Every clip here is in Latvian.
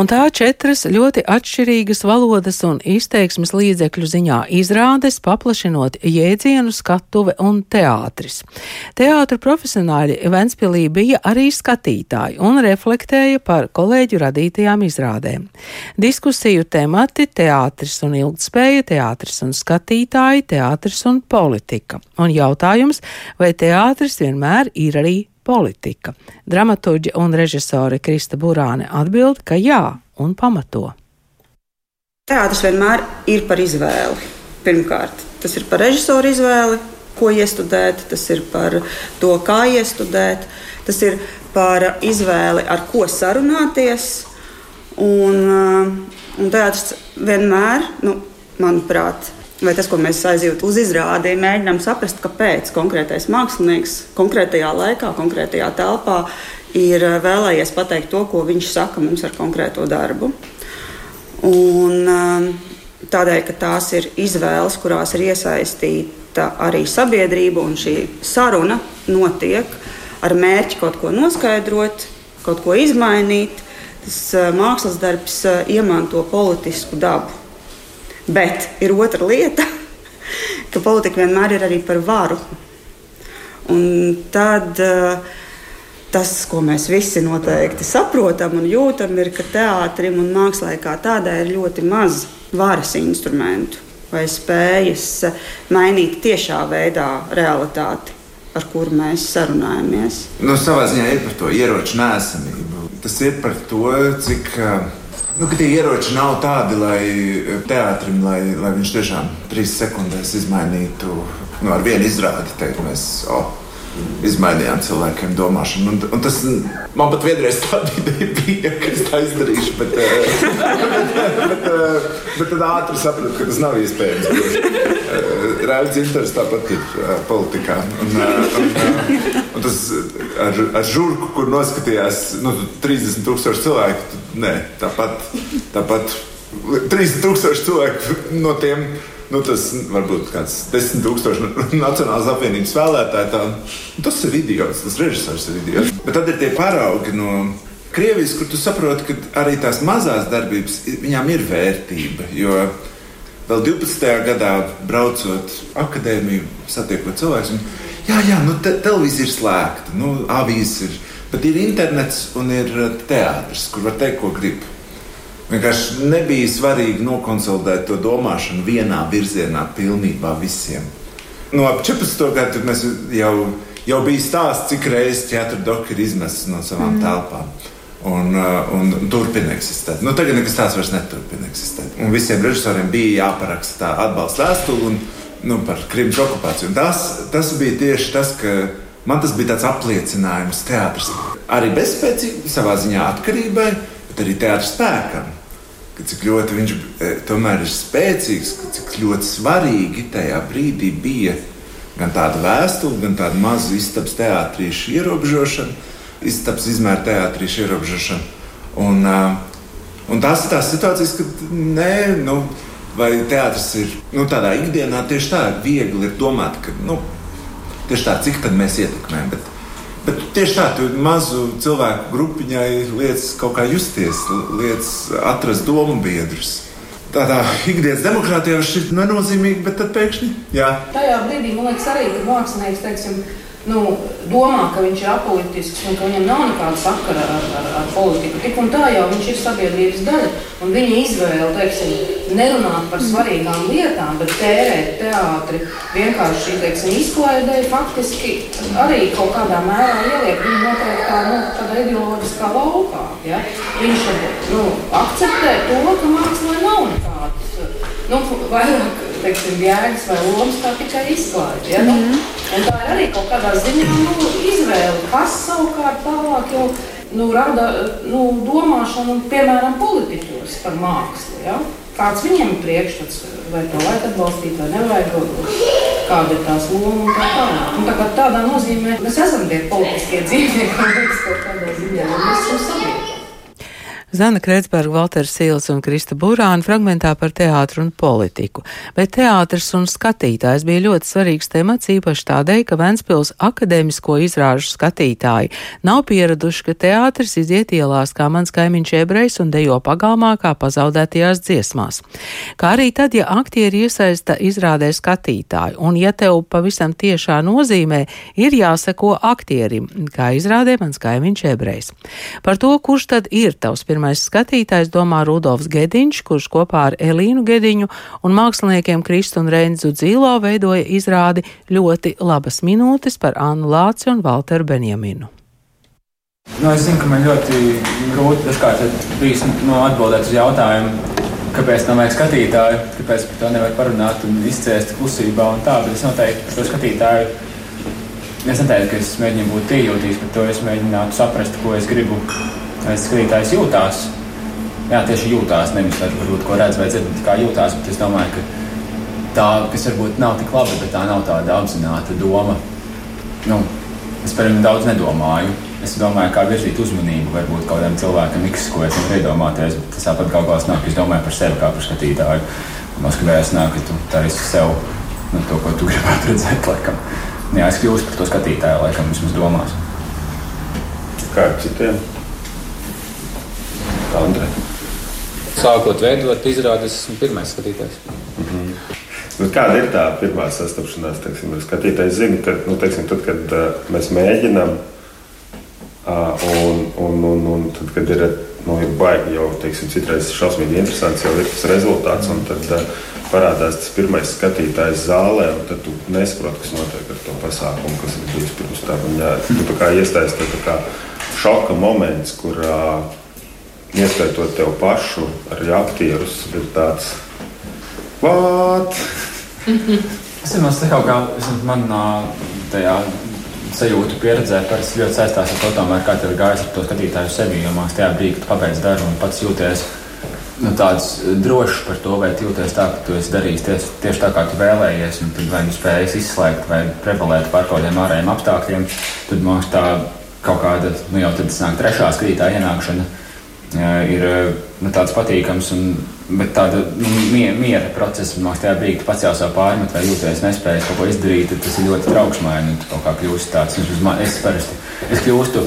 Un tā četras ļoti atšķirīgas valodas un izteiksmes līdzekļu ziņā izrādes, paplašinot jēdzienu skatuve un teātris. Teātra profesionāļi Ventspilī bija arī skatītāji un reflektēja par kolēģu radītajām izrādēm. Diskusiju temati - teātris un ilgtspēja, teātris un skatītāji, teātris un politika. Un jautājums, vai teātris vienmēr ir arī politika. Dramaturģe un režisore Krista Burāne atbild, ka jā, un pamato. Teātris vienmēr ir par izvēli. Pirmkārt, tas ir par režisoru izvēli, ko iestudēt, tas ir par to, kā iestudēt, tas ir par izvēli, ar ko sarunāties. Un, un teātris vienmēr, nu, manuprāt, vai tas, ko mēs aizjūtam uz izrādi, mēģinām saprast, kāpēc konkrētais mākslinieks konkrētajā laikā, konkrētajā telpā ir eh, vēlējies pateikt to, ko viņš saka mums ar konkrēto darbu. Un, eh, tādēļ, ka tās ir izvēles, kurās ir iesaistīta arī sabiedrība, un šī saruna notiek ar mērķi kaut ko noskaidrot, kaut ko izmainīt, tas eh, mākslas darbs iemanto politisku dabu. Bet ir otra lieta, ka politika vienmēr ir arī par varu. Un tad uh, tas, ko mēs visi noteikti saprotam un jūtam, ir, ka teātrim un mākslā kā tādai ir ļoti maz varas instrumentu vai spējas mainīt tiešā veidā realitāti, ar kuru mēs sarunājamies. Nu, savā ziņā ir par to ieroču nēsamību. Tas ir par to, cik. Nu, tie ieroči nav tādi, lai teātrim, lai, lai viņš tiešām trīs sekundēs izmainītu nu, ar vienu izrādi. Teikt, mēs, oh, izmainījām cilvēkiem domāšanu. Un, un tas man pat vienreiz tāda ideja bija, ka es tā izdarīšu, bet, eh, bet, bet, eh, bet tad ātri sapratu, ka tas nav iespējams. Rēļas intereses tāpat ir politikā. Un, un, un tas ar, ar žurku, kur noskatījās nu, 30 tūkstoši cilvēku, nē, tāpat, tāpat 30 tūkstoši cilvēku no tiem nu, tas varbūt kāds desmit tūkstoši Nacionālās apvienības vēlētāji. Tā, tas ir idiots, tas režisors ir idiots. Bet tad ir tie paraugi no Krievijas, kur tu saproti, ka arī tās mazās darbības viņām ir vērtība. Jo vēl 12. gadā braucot akadēmiju, satiekot cilvēkus, jā, jā, nu, te, televīzija ir slēgta, nu, avīzes ir. Bet ir internets un ir teātris, kur var teikt, ko grib. Vienkārši nebija svarīgi nokonsolidēt to domāšanu vienā virzienā, pilnībā visiem. No ap 14. gadu mēs jau, jau bija stāsts, cik reizes teātris ir izmests no savām mm. telpām. Un, uh, un, turpina eksistēt. Nu, tagad nekas tāds vairs neturpina eksistēt. Un visiem režisoriem bija jāparaksta tā atbalsta vēstule nu, par Krimas okupāciju. Un tas, tas bija tieši tas, ka man tas bija tāds apliecinājums teātris. Arī bezspēcīgi savā ziņā atkarībai, bet arī teātris spēkam cik ļoti viņš e, tomēr ir spēcīgs, cik ļoti svarīgi tajā brīdī bija gan tāda vēstule, gan tāda maza istabas teātrīša ierobežošana, istabas izmēra teātrīša ierobežošana. Un, un tās ir tās situācijas, kad nē, nu, vai teātris ir nu, tādā ikdienā tieši tā, viegli ir domāt, ka nu, tieši tā, cik tad mēs ietekmējam. Bet, Bet tieši tā, tu mazu cilvēku grupiņai lietas kaut kā justies, lietas atrast domu biedrus. Tādā ikdienas demokrātijā šis ir nenozīmīgi, bet tad pēkšņi jā. Tajā brīdī man liekas arī, mākslinieks, teiksim, nu, domā, ka viņš ir apolitisks un ka viņam nav nekāda sakara ar, ar, ar politiku. Tik un tā jau viņš ir sabiedrības daļa. Un viņa izvēle, teiksim, nerunāt par svarīgām lietām, bet tērēt teātri vienkārši teiksim, izklaidē, faktiski arī kaut kādā mērā ieliek viņu noteiktā nu, ideoloģiskā laukā. Ja? Viņš nu, akceptē to, ka mākslā nav nekādas nu, vairāk teiksim, jēgas vai lomas, kā tikai izklaide. Ja? Mm -hmm. Un tā ir arī kaut kādā ziņā nu, izvēle, kas savukārt tālāk jau nu, rada nu, domāšanu, piemēram, politiķos par mākslu. Ja? Kāds viņiem ir priekšstats, vai to vajag atbalstīt, vai nevajag, kāda ir tās loma un tā tālāk. Un tā kā tādā nozīmē mēs esam tie politiskie dzīvnieki, kas kaut kādā ziņā mēs esam. Zana Kreitsberga, Valters Sīls un Krista Burāna fragmentā par teātru un politiku. Bet teātris un skatītājs bija ļoti svarīgs temats, īpaši tādēļ, ka Ventspils akadēmisko izrāžu skatītāji nav pieraduši, ka teātris iziet ielās kā mans kaimiņš ebrejs un dejo pagalmā kā pazaudētajās dziesmās. Kā arī tad, ja aktieri iesaista izrādē skatītāju, un ja tev pavisam tiešā nozīmē ir jāseko aktierim, kā izrādē mans kaimiņš ebrejs. Par to, kurš tad ir tavs pirmais pirmais skatītājs domā Rudolfs Gediņš, kurš kopā ar Elīnu Gediņu un māksliniekiem Kristu un Reinzu Dzīlo veidoja izrādi ļoti labas minūtes par Annu Lāci un Valteru Benjaminu. Nu, es zinu, ka man ļoti grūti dažkārt bijis no atbildēt uz jautājumu, kāpēc tam vajag skatītāju, kāpēc par to nevar parunāt un izciest klusībā un tā, bet es noteikti par to skatītāju. Es neteiktu, ka es mēģinu būt iejūtīgs, bet to es mēģinātu saprast, ko es gribu skatītājs jūtās. Jā, tieši jūtās, nevis varbūt ko redz vai dzird, kā jūtās, bet es domāju, ka tā, kas varbūt nav tik labi, bet tā nav tāda apzināta doma. Nu, es par viņu daudz nedomāju. Es domāju, kā virzīt uzmanību varbūt kaut kādam cilvēkam, X, ko es nevaru iedomāties, bet tas tāpat kādā nāk, es domāju par sevi kā par skatītāju. Man gribējās nāk, ka tu taisi sev nu, to, ko tu gribētu redzēt, laikam. Jā, es kļūstu par to skatītāju, laikam, vismaz domās. Kā ar citiem? Andrei? Sākot veidot izrādes, esmu pirmais skatītājs. Mm -hmm. Nu, kāda ir tā pirmā sastapšanās? Teiksim, skatītājs zina, ka nu, teiksim, tad, kad uh, mēs mēģinām, uh, un, un, un, un tad, kad ir, nu, ir baigi jau teiksim, citreiz šausmīgi interesants, jau ir tas rezultāts. Un tad uh, parādās tas pirmais skatītājs zālē, un tad tu nesaproti, kas notiek ar to pasākumu, kas ir bijis pirms tam. Tu kā iestājies tā kā šoka moments, kur. Uh, ieskaitot tev pašu, arī aktierus, ir tāds - what? es domāju, ka kaut kā manā tajā sajūtu pieredzē ļoti saistās ar to, tomēr, kā tev ir gājis ar to skatītāju sevi. Jo mākslinieks tajā brīdī, kad pabeidz darbu un pats jūties nu, tāds drošs par to, vai jūties tā, ka tu esi darījis tieši, tieši tā, kā tu vēlējies, un tad vai nu spējas izslēgt vai prevalēt par kaut kādiem ārējiem apstākļiem, tad mums tā kaut kāda, nu jau tad nāk trešā skatītāja ienākšana ir nu, tāds patīkams. Un, bet tāda nu, miera, procesa, man liekas, tajā brīdī pats jau savu pārmet vai jūties nespējas kaut ko izdarīt, tas ir ļoti trauksmaini. Tu kaut kā kļūsti tāds, es parasti es kļūstu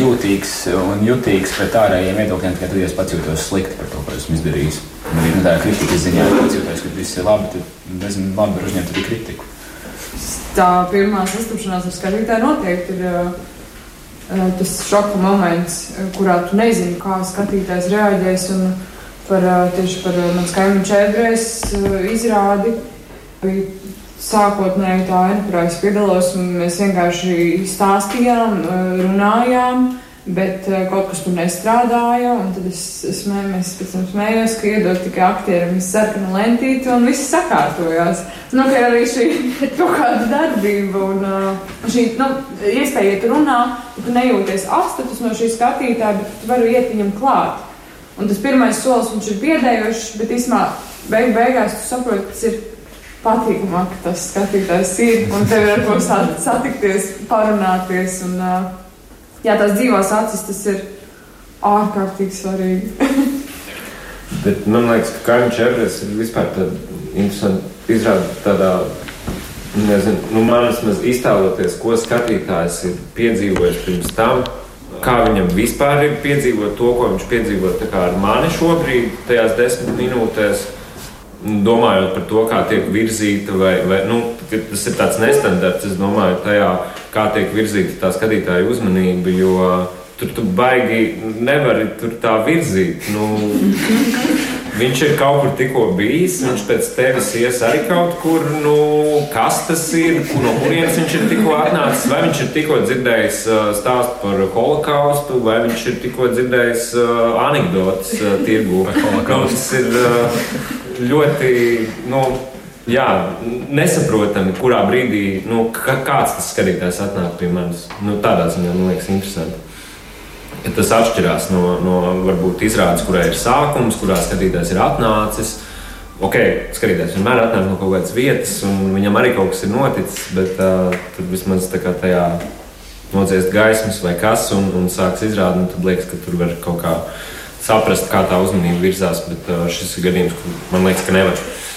jūtīgs un jutīgs pret ārējiem viedokļiem, tikai tad, ja es pats jūtos slikti par to, ko esmu izdarījis. Un arī nu, tā kritikas ziņā, ja pats jūtos, ka viss ir labi, tad nezinu, labi var uzņemt arī kritiku. Tā pirmā sastapšanās ar skatītāju noteikti ir. Uh Eh, tas šoka moments, eh, kurā tu nezini, kā skatītājs reaģēs. Par, eh, tieši par manas kaimiņu čēdrēs izrādi bija sākotnēji tā kurā es piedalos, un mēs vienkārši stāstījām, runājām. Bet uh, kaut kas tur nestrādāja, un tad es, es, mē, es pēc tam smējos, ka iedod tikai aktierim sarkanu lentīti, un viss sakārtojās. Nu, ka arī šī kaut kāda darbība un uh, šī nu, iespēja iet runā, tu nejūties atstatus no šī skatītāja, bet tu vari iet viņam klāt. Un tas pirmais solis viņš ir biedējošs, bet īsumā beig beigās tu saproti, kas ir patīkamāk, ka tas skatītājs ir, un tev ir ar ko satikties, parunāties. Un, uh, jā, tās dzīvās acis tas ir ārkārtīgi svarīgi. Bet man liekas, ka Kaņģis Čevres ir vispār tāda interesanta izrāda tādā, nezinu, nu man vismaz iztēloties, ko skatītājs ir piedzīvojis pirms tam, kā viņam vispār ir piedzīvot to, ko viņš piedzīvo ar mani šobrīd, tajās desmit minūtēs. Domājot par to, kā tiek virzīta, vai, vai nu, tas ir tāds nestandarts, es domāju, tajā kā tiek virzīta tā skatītāja uzmanība. Jo tur tu baigi nevari tur tā virzīt. Nu, Viņš ir kaut kur tikko bijis, viņš pēc tevis ies arī kaut kur, nu, kas tas ir, no kurienes viņš ir tikko atnācis. Vai viņš ir tikko dzirdējis uh, stāstu par holokaustu, vai viņš ir tikko dzirdējis uh, anekdotas uh, tirgu. Tas ir uh, ļoti, nu, jā, nesaprotami, kurā brīdī nu, kāds tas skatītājs atnāk pie manis. Nu, tādā ziņā man liekas, interesanti. Ja tas atšķirās no, no varbūt izrādes, kurai ir sākums, kurā skatītājs ir atnācis. Ok, skatītājs vienmēr atnāk no kaut kādas vietas, un viņam arī kaut kas ir noticis, bet uh, tad vismaz tajā nodziest gaismas vai kas, un, un sāks izrādīt, tad liekas, ka tur var kaut kā saprast, kā tā uzmanība virzās. Bet uh, šis ir gadījums, kur man liekas, ka nevar. viens,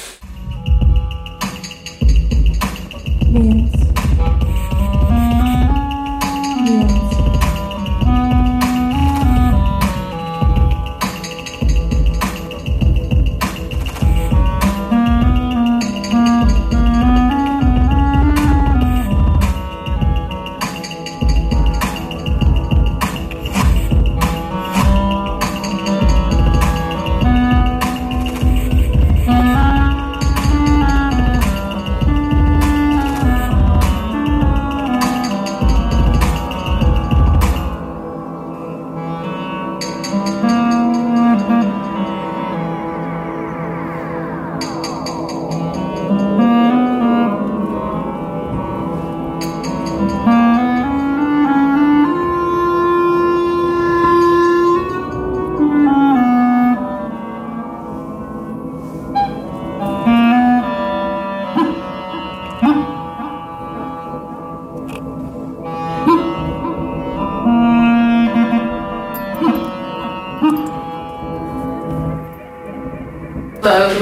viens.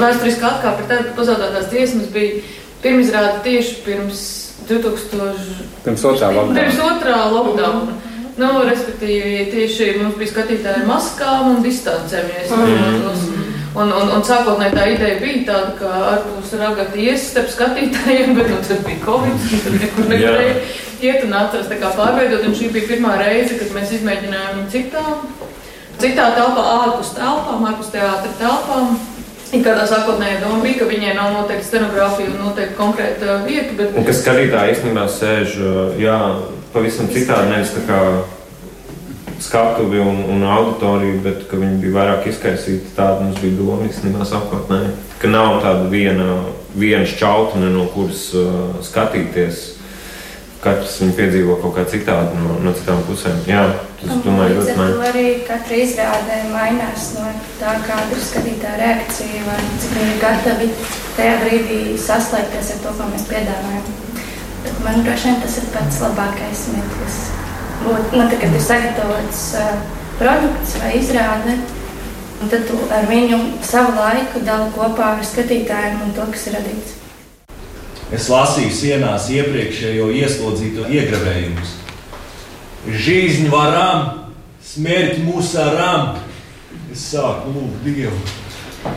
Tā vēsturiskā atkāpe ir tāda, ka pazaudētās dziesmas bija pirmizrāde tieši pirms 2000. Pirms otrā lockdowna. Pirms otrā lockdowna. Nu, respektīvi, tieši mums bija skatītāji ar maskām un distancēm. Ja es nemaldos. un, un, un sākotnēji tā ideja bija tāda, ka ārpus ragata ies starp skatītājiem, bet nu, tad bija Covid, un tad nekur nevarēja iet un atrast tā kā pārveidot. Un šī bija pirmā reize, kad mēs izmēģinājām citā, citā telpā, ārpus telpām, ārpus teātra telpām. Kādā sākotnējā doma bija, ka viņai nav noteikti scenogrāfija un noteikti konkrēta vieta, bet Un kas skatītāji īstenībā sēž uh, jā, pavisam citādi, nevis tā kā skatuvi un, un auditorija, bet ka viņi bija vairāk izkaisīti. Tāda mums bija doma īstenībā sākotnēji. Ka nav tāda viena, viena šķautne, no kuras uh, skatīties. Katrs viņu piedzīvo kaut kā citādi no, no citām pusēm. Jā, tas domāju, maigi. to arī katra izrāde mainās no tā, kāda ir skatītāja reakcija, vai cik viņi ir gatavi tajā brīdī saslēgties ar to, ko mēs piedāvājam. Bet man droši vien tas ir pats labākais mirklis. Tad, kad ir sagatavots uh, produkts vai izrāde, un tad tu ar viņu savu laiku dali kopā ar skatītājiem un to, kas ir radīts. Es lasīju sienās iepriekšējo ieslodzīto iegravējumus. Varam, smērķi mūsu aram. Es sāku lūgt Dievu.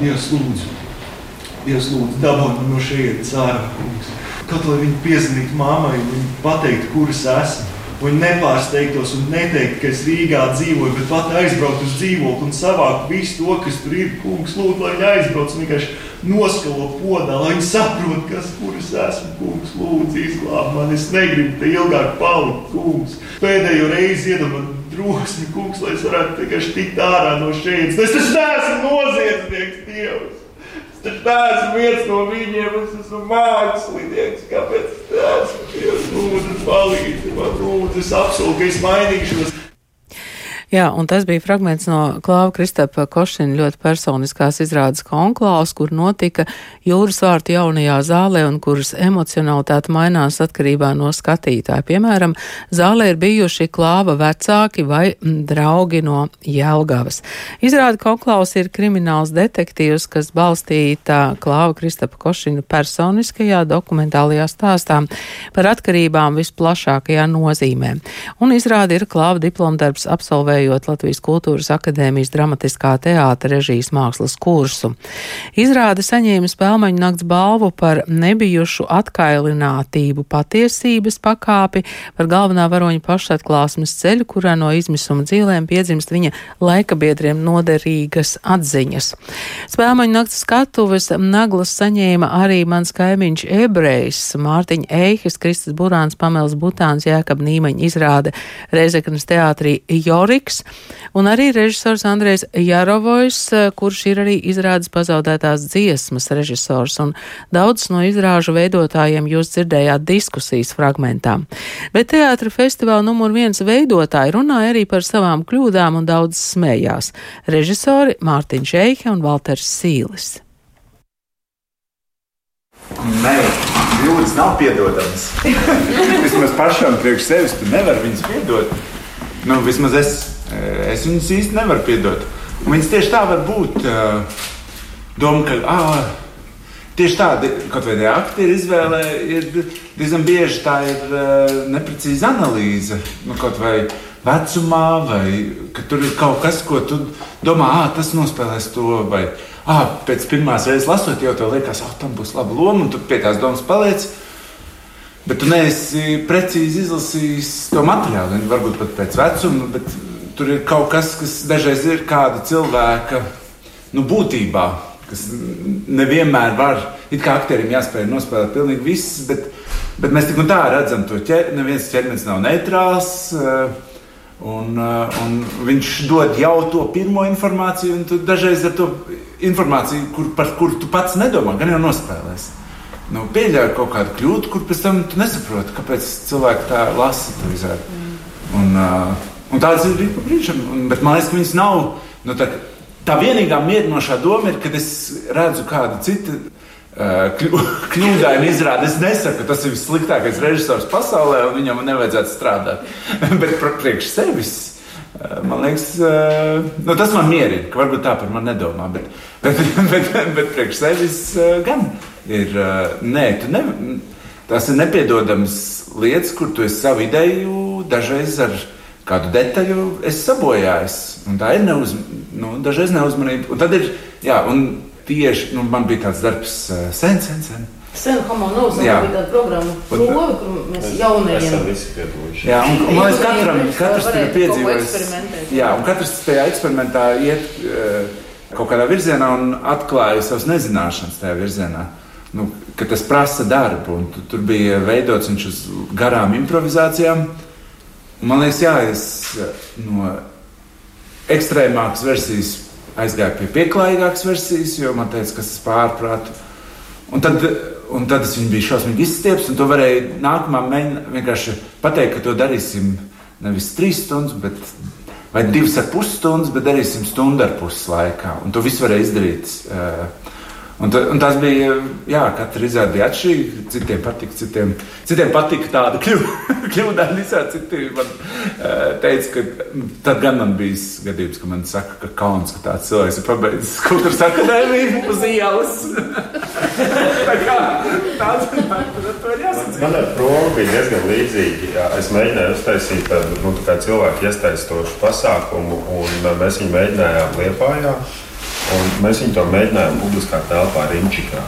Dievs, lūdzu, Dievs, lūdzu, dabūj no šejienes ārā. Kaut lai viņi piezīmētu mammai, un pateiktu, kur es esmu. Viņi nepārsteigtos un neteiktu, ka es Rīgā dzīvoju, bet pat aizbraukt uz dzīvokli un savākt visu to, kas tur ir. Kungs, lūdzu, lai viņi aizbrauc un vienkārši noskalo podā, lai viņi saprotu, kas kur es esmu. Kungs, lūdzu, izglāb mani. Es negribu te ilgāk palikt, kungs. Pēdējo reizi man drosmi, kungs, lai es varētu vienkārši tikt ārā no šejienes. Es taču neesmu noziedznieks, Dievs! Taču neesmu viens no viņiem, es esmu mākslinieks. Kāpēc es neesmu? Dievs, lūdzu, palīdzi man, lūdzu, es apsolu, ka es mainīšos. Jā, un tas bija fragments no Klāva Kristapa Košina ļoti personiskās izrādes konklāvas, kur notika jūras vārtu jaunajā zālē un kuras emocionalitāte mainās atkarībā no skatītāja. Piemēram, zālē ir bijuši Klāva vecāki vai draugi no Jelgavas. Izrāda konklāvas ir krimināls detektīvs, kas balstīta Klāva Kristapa Košina personiskajā dokumentālajā stāstā par atkarībām visplašākajā nozīmē. Un izrāda ir Klāva diplomdarbs absolvējot Latvijas Kultūras akadēmijas dramatiskā teātra režijas mākslas kursu. Izrāde saņēma spēlmaņu nakts balvu par nebijušu atkailinātību patiesības pakāpi, par galvenā varoņa pašatklāsmes ceļu, kurā no izmisuma dzīvēm piedzimst viņa laikabiedriem noderīgas atziņas. Spēlmaņu nakts skatuves naglas saņēma arī mans kaimiņš ebrejs Mārtiņa Eihis, Kristis Burāns, Pamels Butāns, Jēkab Nīmeņa izrāde Reizeknas teātrī Jorik. Rīgs, un arī režisors Andrejs Jarovojs, kurš ir arī izrādes pazaudētās dziesmas režisors, un daudz no izrāžu veidotājiem jūs dzirdējāt diskusijas fragmentā. Bet teātra festivāla numur viens veidotāji runāja arī par savām kļūdām un daudz smējās - režisori Mārtiņš Eihe un Valters Sīlis. Nē, kļūdas nav piedodamas. vismaz pašam priekš sevis tu nevari viņas piedot. Nu, vismaz es, es viņas īsti nevaru piedot. Un viņas tieši tā var būt. Uh, doma, ka ah, tieši tāda kaut kāda aktieru izvēle ir diezgan bieži tā ir uh, neprecīza analīze. Nu, kaut vai vecumā, vai ka tur ir kaut kas, ko tu domā, ah, tas nospēlēs to. Vai, ah, pēc pirmās reizes lasot, jau tev liekas, ah, tam būs laba loma, un tu pie tās domas paliec. Bet tu neesi precīzi izlasījis to materiālu. Varbūt pat pēc vecuma, bet tur ir kaut kas, kas dažreiz ir kāda cilvēka nu, būtībā, kas nevienmēr var. It kā aktierim jāspēj nospēlēt pilnīgi viss, bet, bet mēs tik un tā redzam, ka ķer, neviens ķermenis nav neitrāls. Eh, un, eh, un viņš dod jau to pirmo informāciju, un tu dažreiz ar to informāciju, kur, par kuru tu pats nedomā, gan jau nospēlēsi nu, pieļauj kaut kādu kļūdu, kur pēc tam tu nesaproti, kāpēc cilvēki tā lasa to izrādi. Un, uh, un tādas ir brīžam, bet man liekas, ka viņas nav. Nu, tā, tā vienīgā mierinošā doma ir, kad es redzu kādu citu uh, kļūdainu izrādi. Es nesaku, ka tas ir vissliktākais režisors pasaulē, un viņam nevajadzētu strādāt. bet priekš sevis. Uh, man liekas, uh, nu, tas man mierina, ka varbūt tā par mani nedomā, bet, bet, bet, bet, priekš sevis gan. Ir. Nē, ne, tas ir nepiedodamas lietas, kur tu esi savu ideju dažreiz ar kādu detaļu sabojājis. Un tā ir neuz, nu, dažreiz neuzmanība. Un tad ir, jā, un tieši nu, man bija tāds darbs sen, sen, sen. Sen homo novus bija tāda programma, prova, kur mēs jaunajiem. Jā, un, un man liekas, katram, katrs ir piedzīvojis. Jā, un katrs tajā eksperimentā iet uh, kaut kādā virzienā un atklāja savas nezināšanas tajā virzienā. Uh, nu, ka tas prasa darbu. Tu, tur bija veidots viņš uz garām improvizācijām. Man liekas, jā, es no ekstrēmākas versijas aizgāju pie pieklājīgākas versijas, jo man teica, ka tas pārprātu. Un tad, un tad es viņu biju šausmīgi izstieps, un to varēja nākamā mēģināt vienkārši pateikt, ka to darīsim nevis trīs stundas, bet vai divas ar pus stundas, bet darīsim stundu ar pus laikā. Un to visu varēja izdarīt. Uh, Un, ta, un tas bija, jā, katra izrāde bija atšķirīga. Citiem patika, citiem, citiem patika tāda kļūdaina izrāde. Citi man teica, ka nu, tad gan man bija gadījums, ka man saka, ka kauns, ka tāds cilvēks ir pabeidzis kultūras akadēmiju uz ielas. tā kā tāds man ar promu bija diezgan līdzīgi. Es mēģināju uztaisīt tādu nu, tā cilvēku iestaistošu pasākumu, un mēs viņu mēģinājām liepājā. Un mēs viņu to mēģinājām publiskā telpā Rimčikā.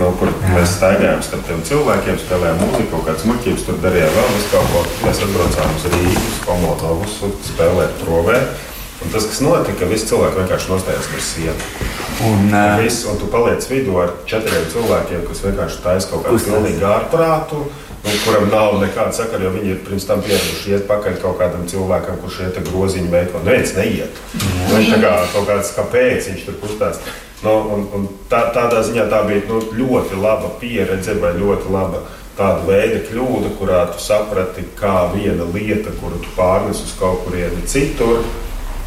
Nu, kur Jā. mēs staigājām starp tiem cilvēkiem, spēlējām mūziku, kaut kādas muļķības, tur darījām vēl visu kaut ko. Mēs atbraucām uz Rīgas, Komotovus, spēlēt provē. Un tas, kas notika, visi cilvēki vienkārši nostājās uz sienas. Un, un, viss, un tu paliec vidū ar četriem cilvēkiem, kas vienkārši taisa kaut kādu pilnīgi ārprātu nu, kuram nav nekāda sakara, jo viņi ir pirms tam pieraduši iet pakaļ kaut kādam cilvēkam, kurš iet groziņu veikalā. Neviens neiet. Mm. Viņš kā kaut kāds, kāpēc viņš tur kustās. Nu, un, un tā, tādā ziņā tā bija nu, ļoti laba pieredze vai ļoti laba tāda veida kļūda, kurā tu saprati, kā viena lieta, kuru tu pārnes uz kaut kurieni citur,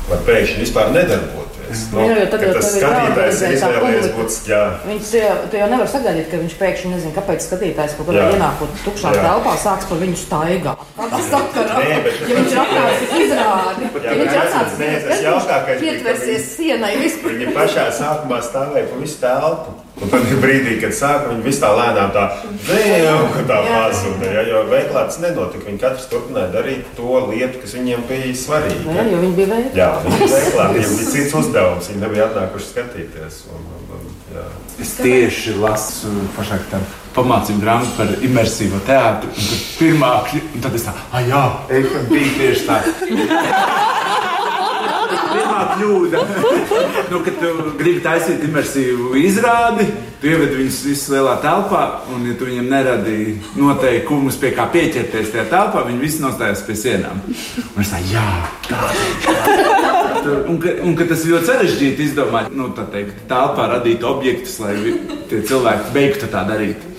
var pēkšņi vispār nedarboties. Nu, jā, jau tad, tas skatītājs ir izvēlējies būt. Viņš jau, jau nevar sagaidīt, ka viņš pēkšņi nezina, kāpēc skatītājs kaut kādā ienākot tukšā jā. telpā sāks par viņu staigāt. Kādā sakarā? Nē, bet... Ja viņš ir atnācis izrādi, jā, ja viņš atnācis izrādi, pietversies sienai vispār. Viņi pašā sākumā stāvēja pa visu telpu. Un tad brīdī, kad sāka, viņi vis tā lēnām tā, dzēju, tā pazuda. Ja, jo veiklā tas nenotika. Viņi katrs turpināja darīt to lietu, kas viņiem bija svarīga. Jā, jo viņi bija veiklā. Jā, viņi bija veiklā. Viņiem bija cits uzdevums. Viņi nebija atnākuši skatīties. Un, un, un, jā. es tieši lasu pašāk tam pamācību grāmatu par imersīvo teātru. Pirmā, un tad es tā, ah jā, bija tieši tā. Pirmā kļūda, nu, kad tu gribi taisīt imersīvu izrādi, tu ievedi viņus visus lielā telpā, un, ja tu viņiem neradīji noteikumus, pie kā pieķerties tajā telpā, viņi visi nostājās pie sienām. Un es tā, jā, tā ir. Un, ka, un ka tas ir ļoti sarežģīti izdomāt, nu, tā teikt, telpā radīt objektus, lai tie cilvēki beigtu tā darīt.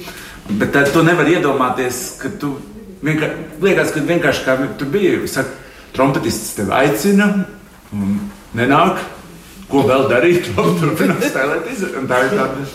Bet tad tu nevari iedomāties, ka tu vienkārši, liekas, ka vienkārši kā tu biji, saka, trompetists tevi aicina, Un nenāk, ko vēl darīt, turpināt spēlēt. Tā ir tāda.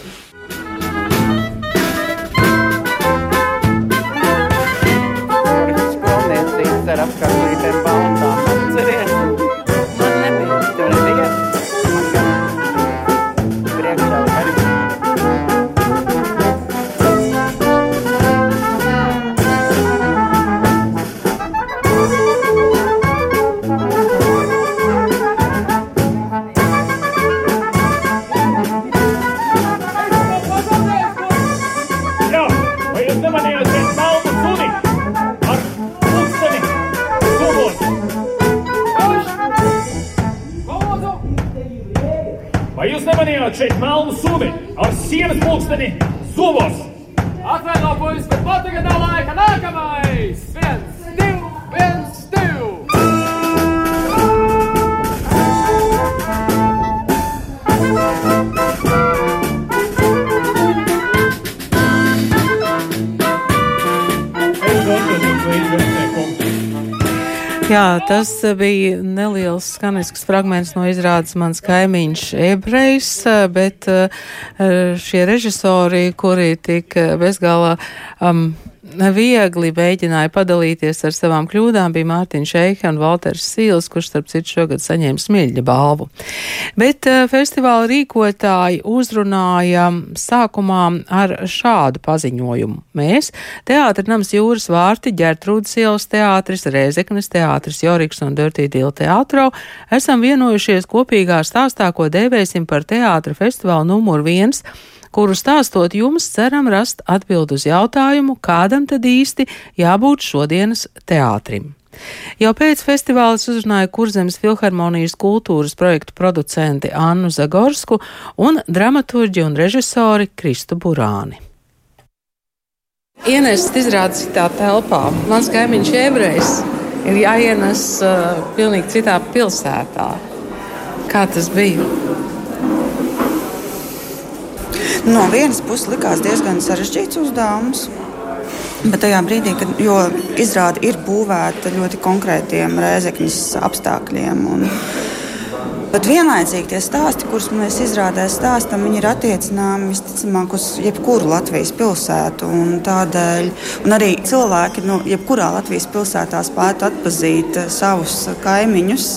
Šeit melnu suvi ar sienas pulksteni suvos. Atvaino, puisis, bet pat tagad nav laika nākamais! Tas bija neliels skanisks fragments no izrādes mans kaimiņš ebrejs, bet eh, šie režisori, kuri tik bezgalā um, viegli mēģināja padalīties ar savām kļūdām, bija Mārtiņš Šeika un Valters Sīls, kurš, starp citu, šogad saņēma smilģa balvu. Bet uh, festivāla rīkotāji uzrunāja sākumā ar šādu paziņojumu. Mēs, Teātra nams Jūras vārti, Ģertrūdas ielas teātris, Rēzeknes teātris, Joriks un Dirtī Dīla teātro, esam vienojušies kopīgā stāstā, ko dēvēsim par teātra festivālu numur viens kuru stāstot jums ceram rast atbild uz jautājumu, kādam tad īsti jābūt šodienas teātrim. Jau pēc festivāla uzrunāja Kurzemes filharmonijas kultūras projektu producenti Annu Zagorsku un dramaturģi un režisori Kristu Burāni. Ienest izrādes citā telpā. Mans kaimiņš ebrejs ir jāienes uh, pilnīgi citā pilsētā. Kā tas bija? No vienas puses likās diezgan sarežģīts uzdevums. Bet tajā brīdī, kad izrāde ir būvēta ļoti konkrētiem rēzekņas apstākļiem, un, bet vienlaicīgi tie stāsti, kurus mēs izrādē stāstam, ir attiecināmi visticamāk uz jebkuru Latvijas pilsētu. Un tādēļ un arī cilvēki no nu, jebkurā Latvijas pilsētā spētu atpazīt savus kaimiņus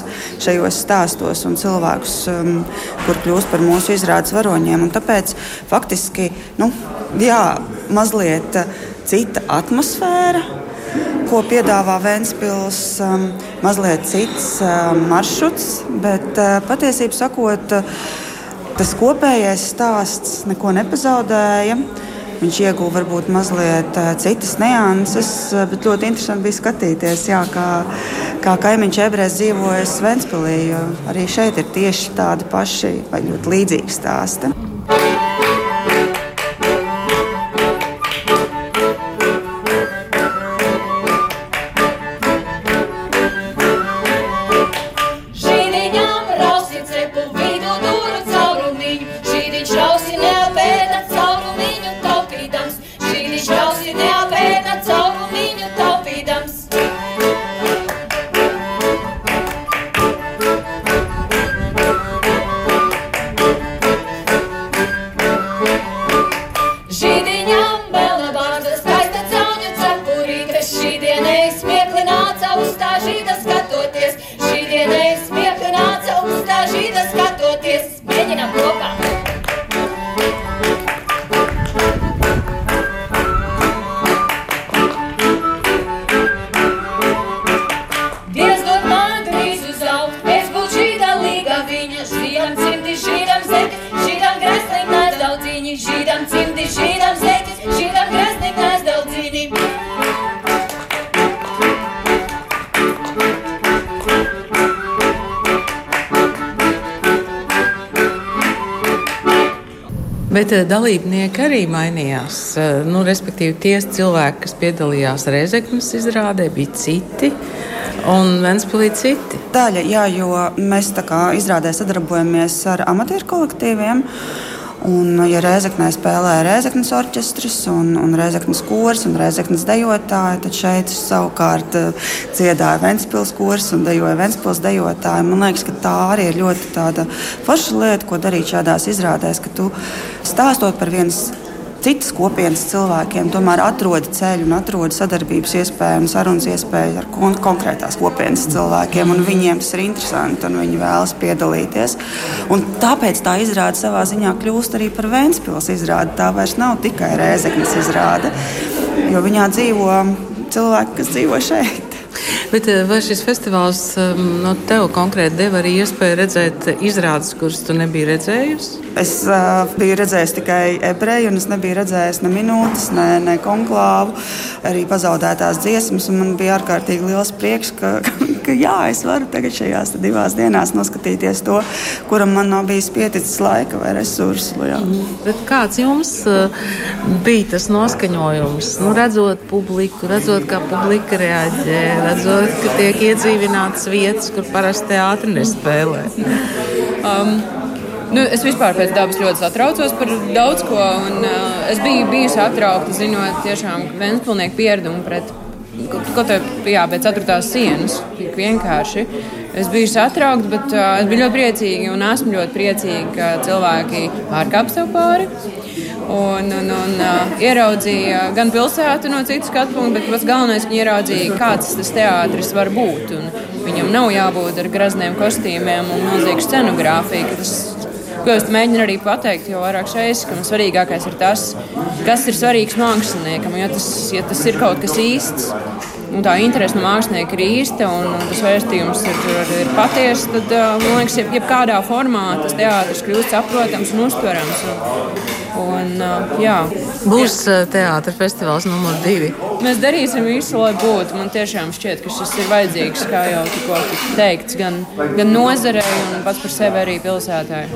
šajos stāstos un cilvēkus, um, kur kļūst par mūsu izrādes varoņiem. Un tāpēc faktiski nu, jā, mazliet cita atmosfēra, ko piedāvā Vēnspils. Um, mazliet cits um, maršruts, bet uh, patiesībā sakot, tas kopējais stāsts neko nepazaudēja. Viņš ieguva varbūt mazliet uh, citas nianses, bet ļoti interesanti bija skatīties, jā, kā, kā kaimiņš ebrejs dzīvojas Vēnspilī. Arī šeit ir tieši tādi paši vai ļoti līdzīgi stāsti. そう。Bet dalībnieki arī mainījās. Nu, respektīvi, tie cilvēki, kas piedalījās Reizeknas izrādē, bija citi. Un Vēnspilī citi. Daļa, jā, jo mēs tā kā izrādē sadarbojamies ar amatieru kolektīviem. Un, ja Reizeknē spēlē Reizeknas orķestris, un, un Reizeknas kurs un Reizeknas dejotāji, tad šeit savukārt dziedāja Ventspils kurs un dejoja Ventspils dejotāji. Man liekas, ka tā arī ir ļoti forša lieta, ko darīt šādās izrādēs, ka tu stāstot par vienas citas kopienas cilvēkiem, tomēr atrod ceļu un atrod sadarbības iespēju un sarunas iespēju ar kon konkrētās kopienas cilvēkiem. Viņiem tas ir interesanti un viņi vēlas piedalīties. Un tāpēc tā izrāde savā ziņā kļūst arī par Vēncpils izrādi. Tā vairs nav tikai Rēzeknas izrāde, jo viņā dzīvo cilvēki, kas dzīvo šeit. Bet vai šis festivāls no tev konkrēti deva arī iespēju redzēt izrādes, kuras tu nebija redzējusi? Es uh, biju redzējis tikai ebreju, un es nebiju redzējis ne minūtes, ne, ne konklāvu, arī pazaudētās dziesmas. Man bija ārkārtīgi liels prieks, ka, ka ka jā, es varu tagad šajās divās dienās noskatīties to, kuram man nav bijis pieticis laika vai resursu. Mm. Bet kāds jums uh, bija tas noskaņojums? Nu, redzot publiku, redzot, kā publika reaģē, redzot, ka tiek iedzīvinātas vietas, kur parasti teātri nespēlē. Um, Nu, es vispār pēc dabas ļoti satraucos par daudz ko. Un, uh, es biju bijusi atraukta, zinot, tiešām Vēnspilsnieku pieredumu pret kaut kā pēc ceturtās sienas. Tik vienkārši. Es biju satraukta, bet uh, es biju ļoti priecīga un esmu ļoti priecīga, ka cilvēki pārkāpj sev pāri. Un, un, un uh, ieraudzīja gan pilsētu no citas skatu punkta, bet pats galvenais, ka ieraudzīja, kāds tas teātris var būt. Un viņam nav jābūt ar grazniem kostīmiem un milzīgu scenogrāfiju. Ko es mēģinu arī pateikt, jo vairāk šeit, ka man svarīgākais ir tas, kas ir svarīgs māksliniekam. Ja tas, ja tas ir kaut kas īsts, un tā interese no mākslinieka ir īsta, un, un tas vēstījums ir, ir, ir patiesa, tad, man liekas, jeb, jebkādā formā tas teātris kļūst saprotams un uztverams. Un, jā. Būs teātris festivāls numur divi. Mēs darīsim visu, lai būtu. Man tiešām šķiet, ka šis ir vajadzīgs, kā jau tikko teikts, gan, gan nozarei, gan pats par sevi arī pilsētai.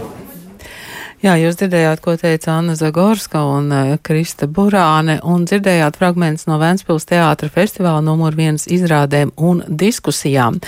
Jā, jūs dzirdējāt, ko teica Anna Zagorska un uh, Krista Burāne, un dzirdējāt fragments no Ventspils teātra festivāla numur viens izrādēm un diskusijām.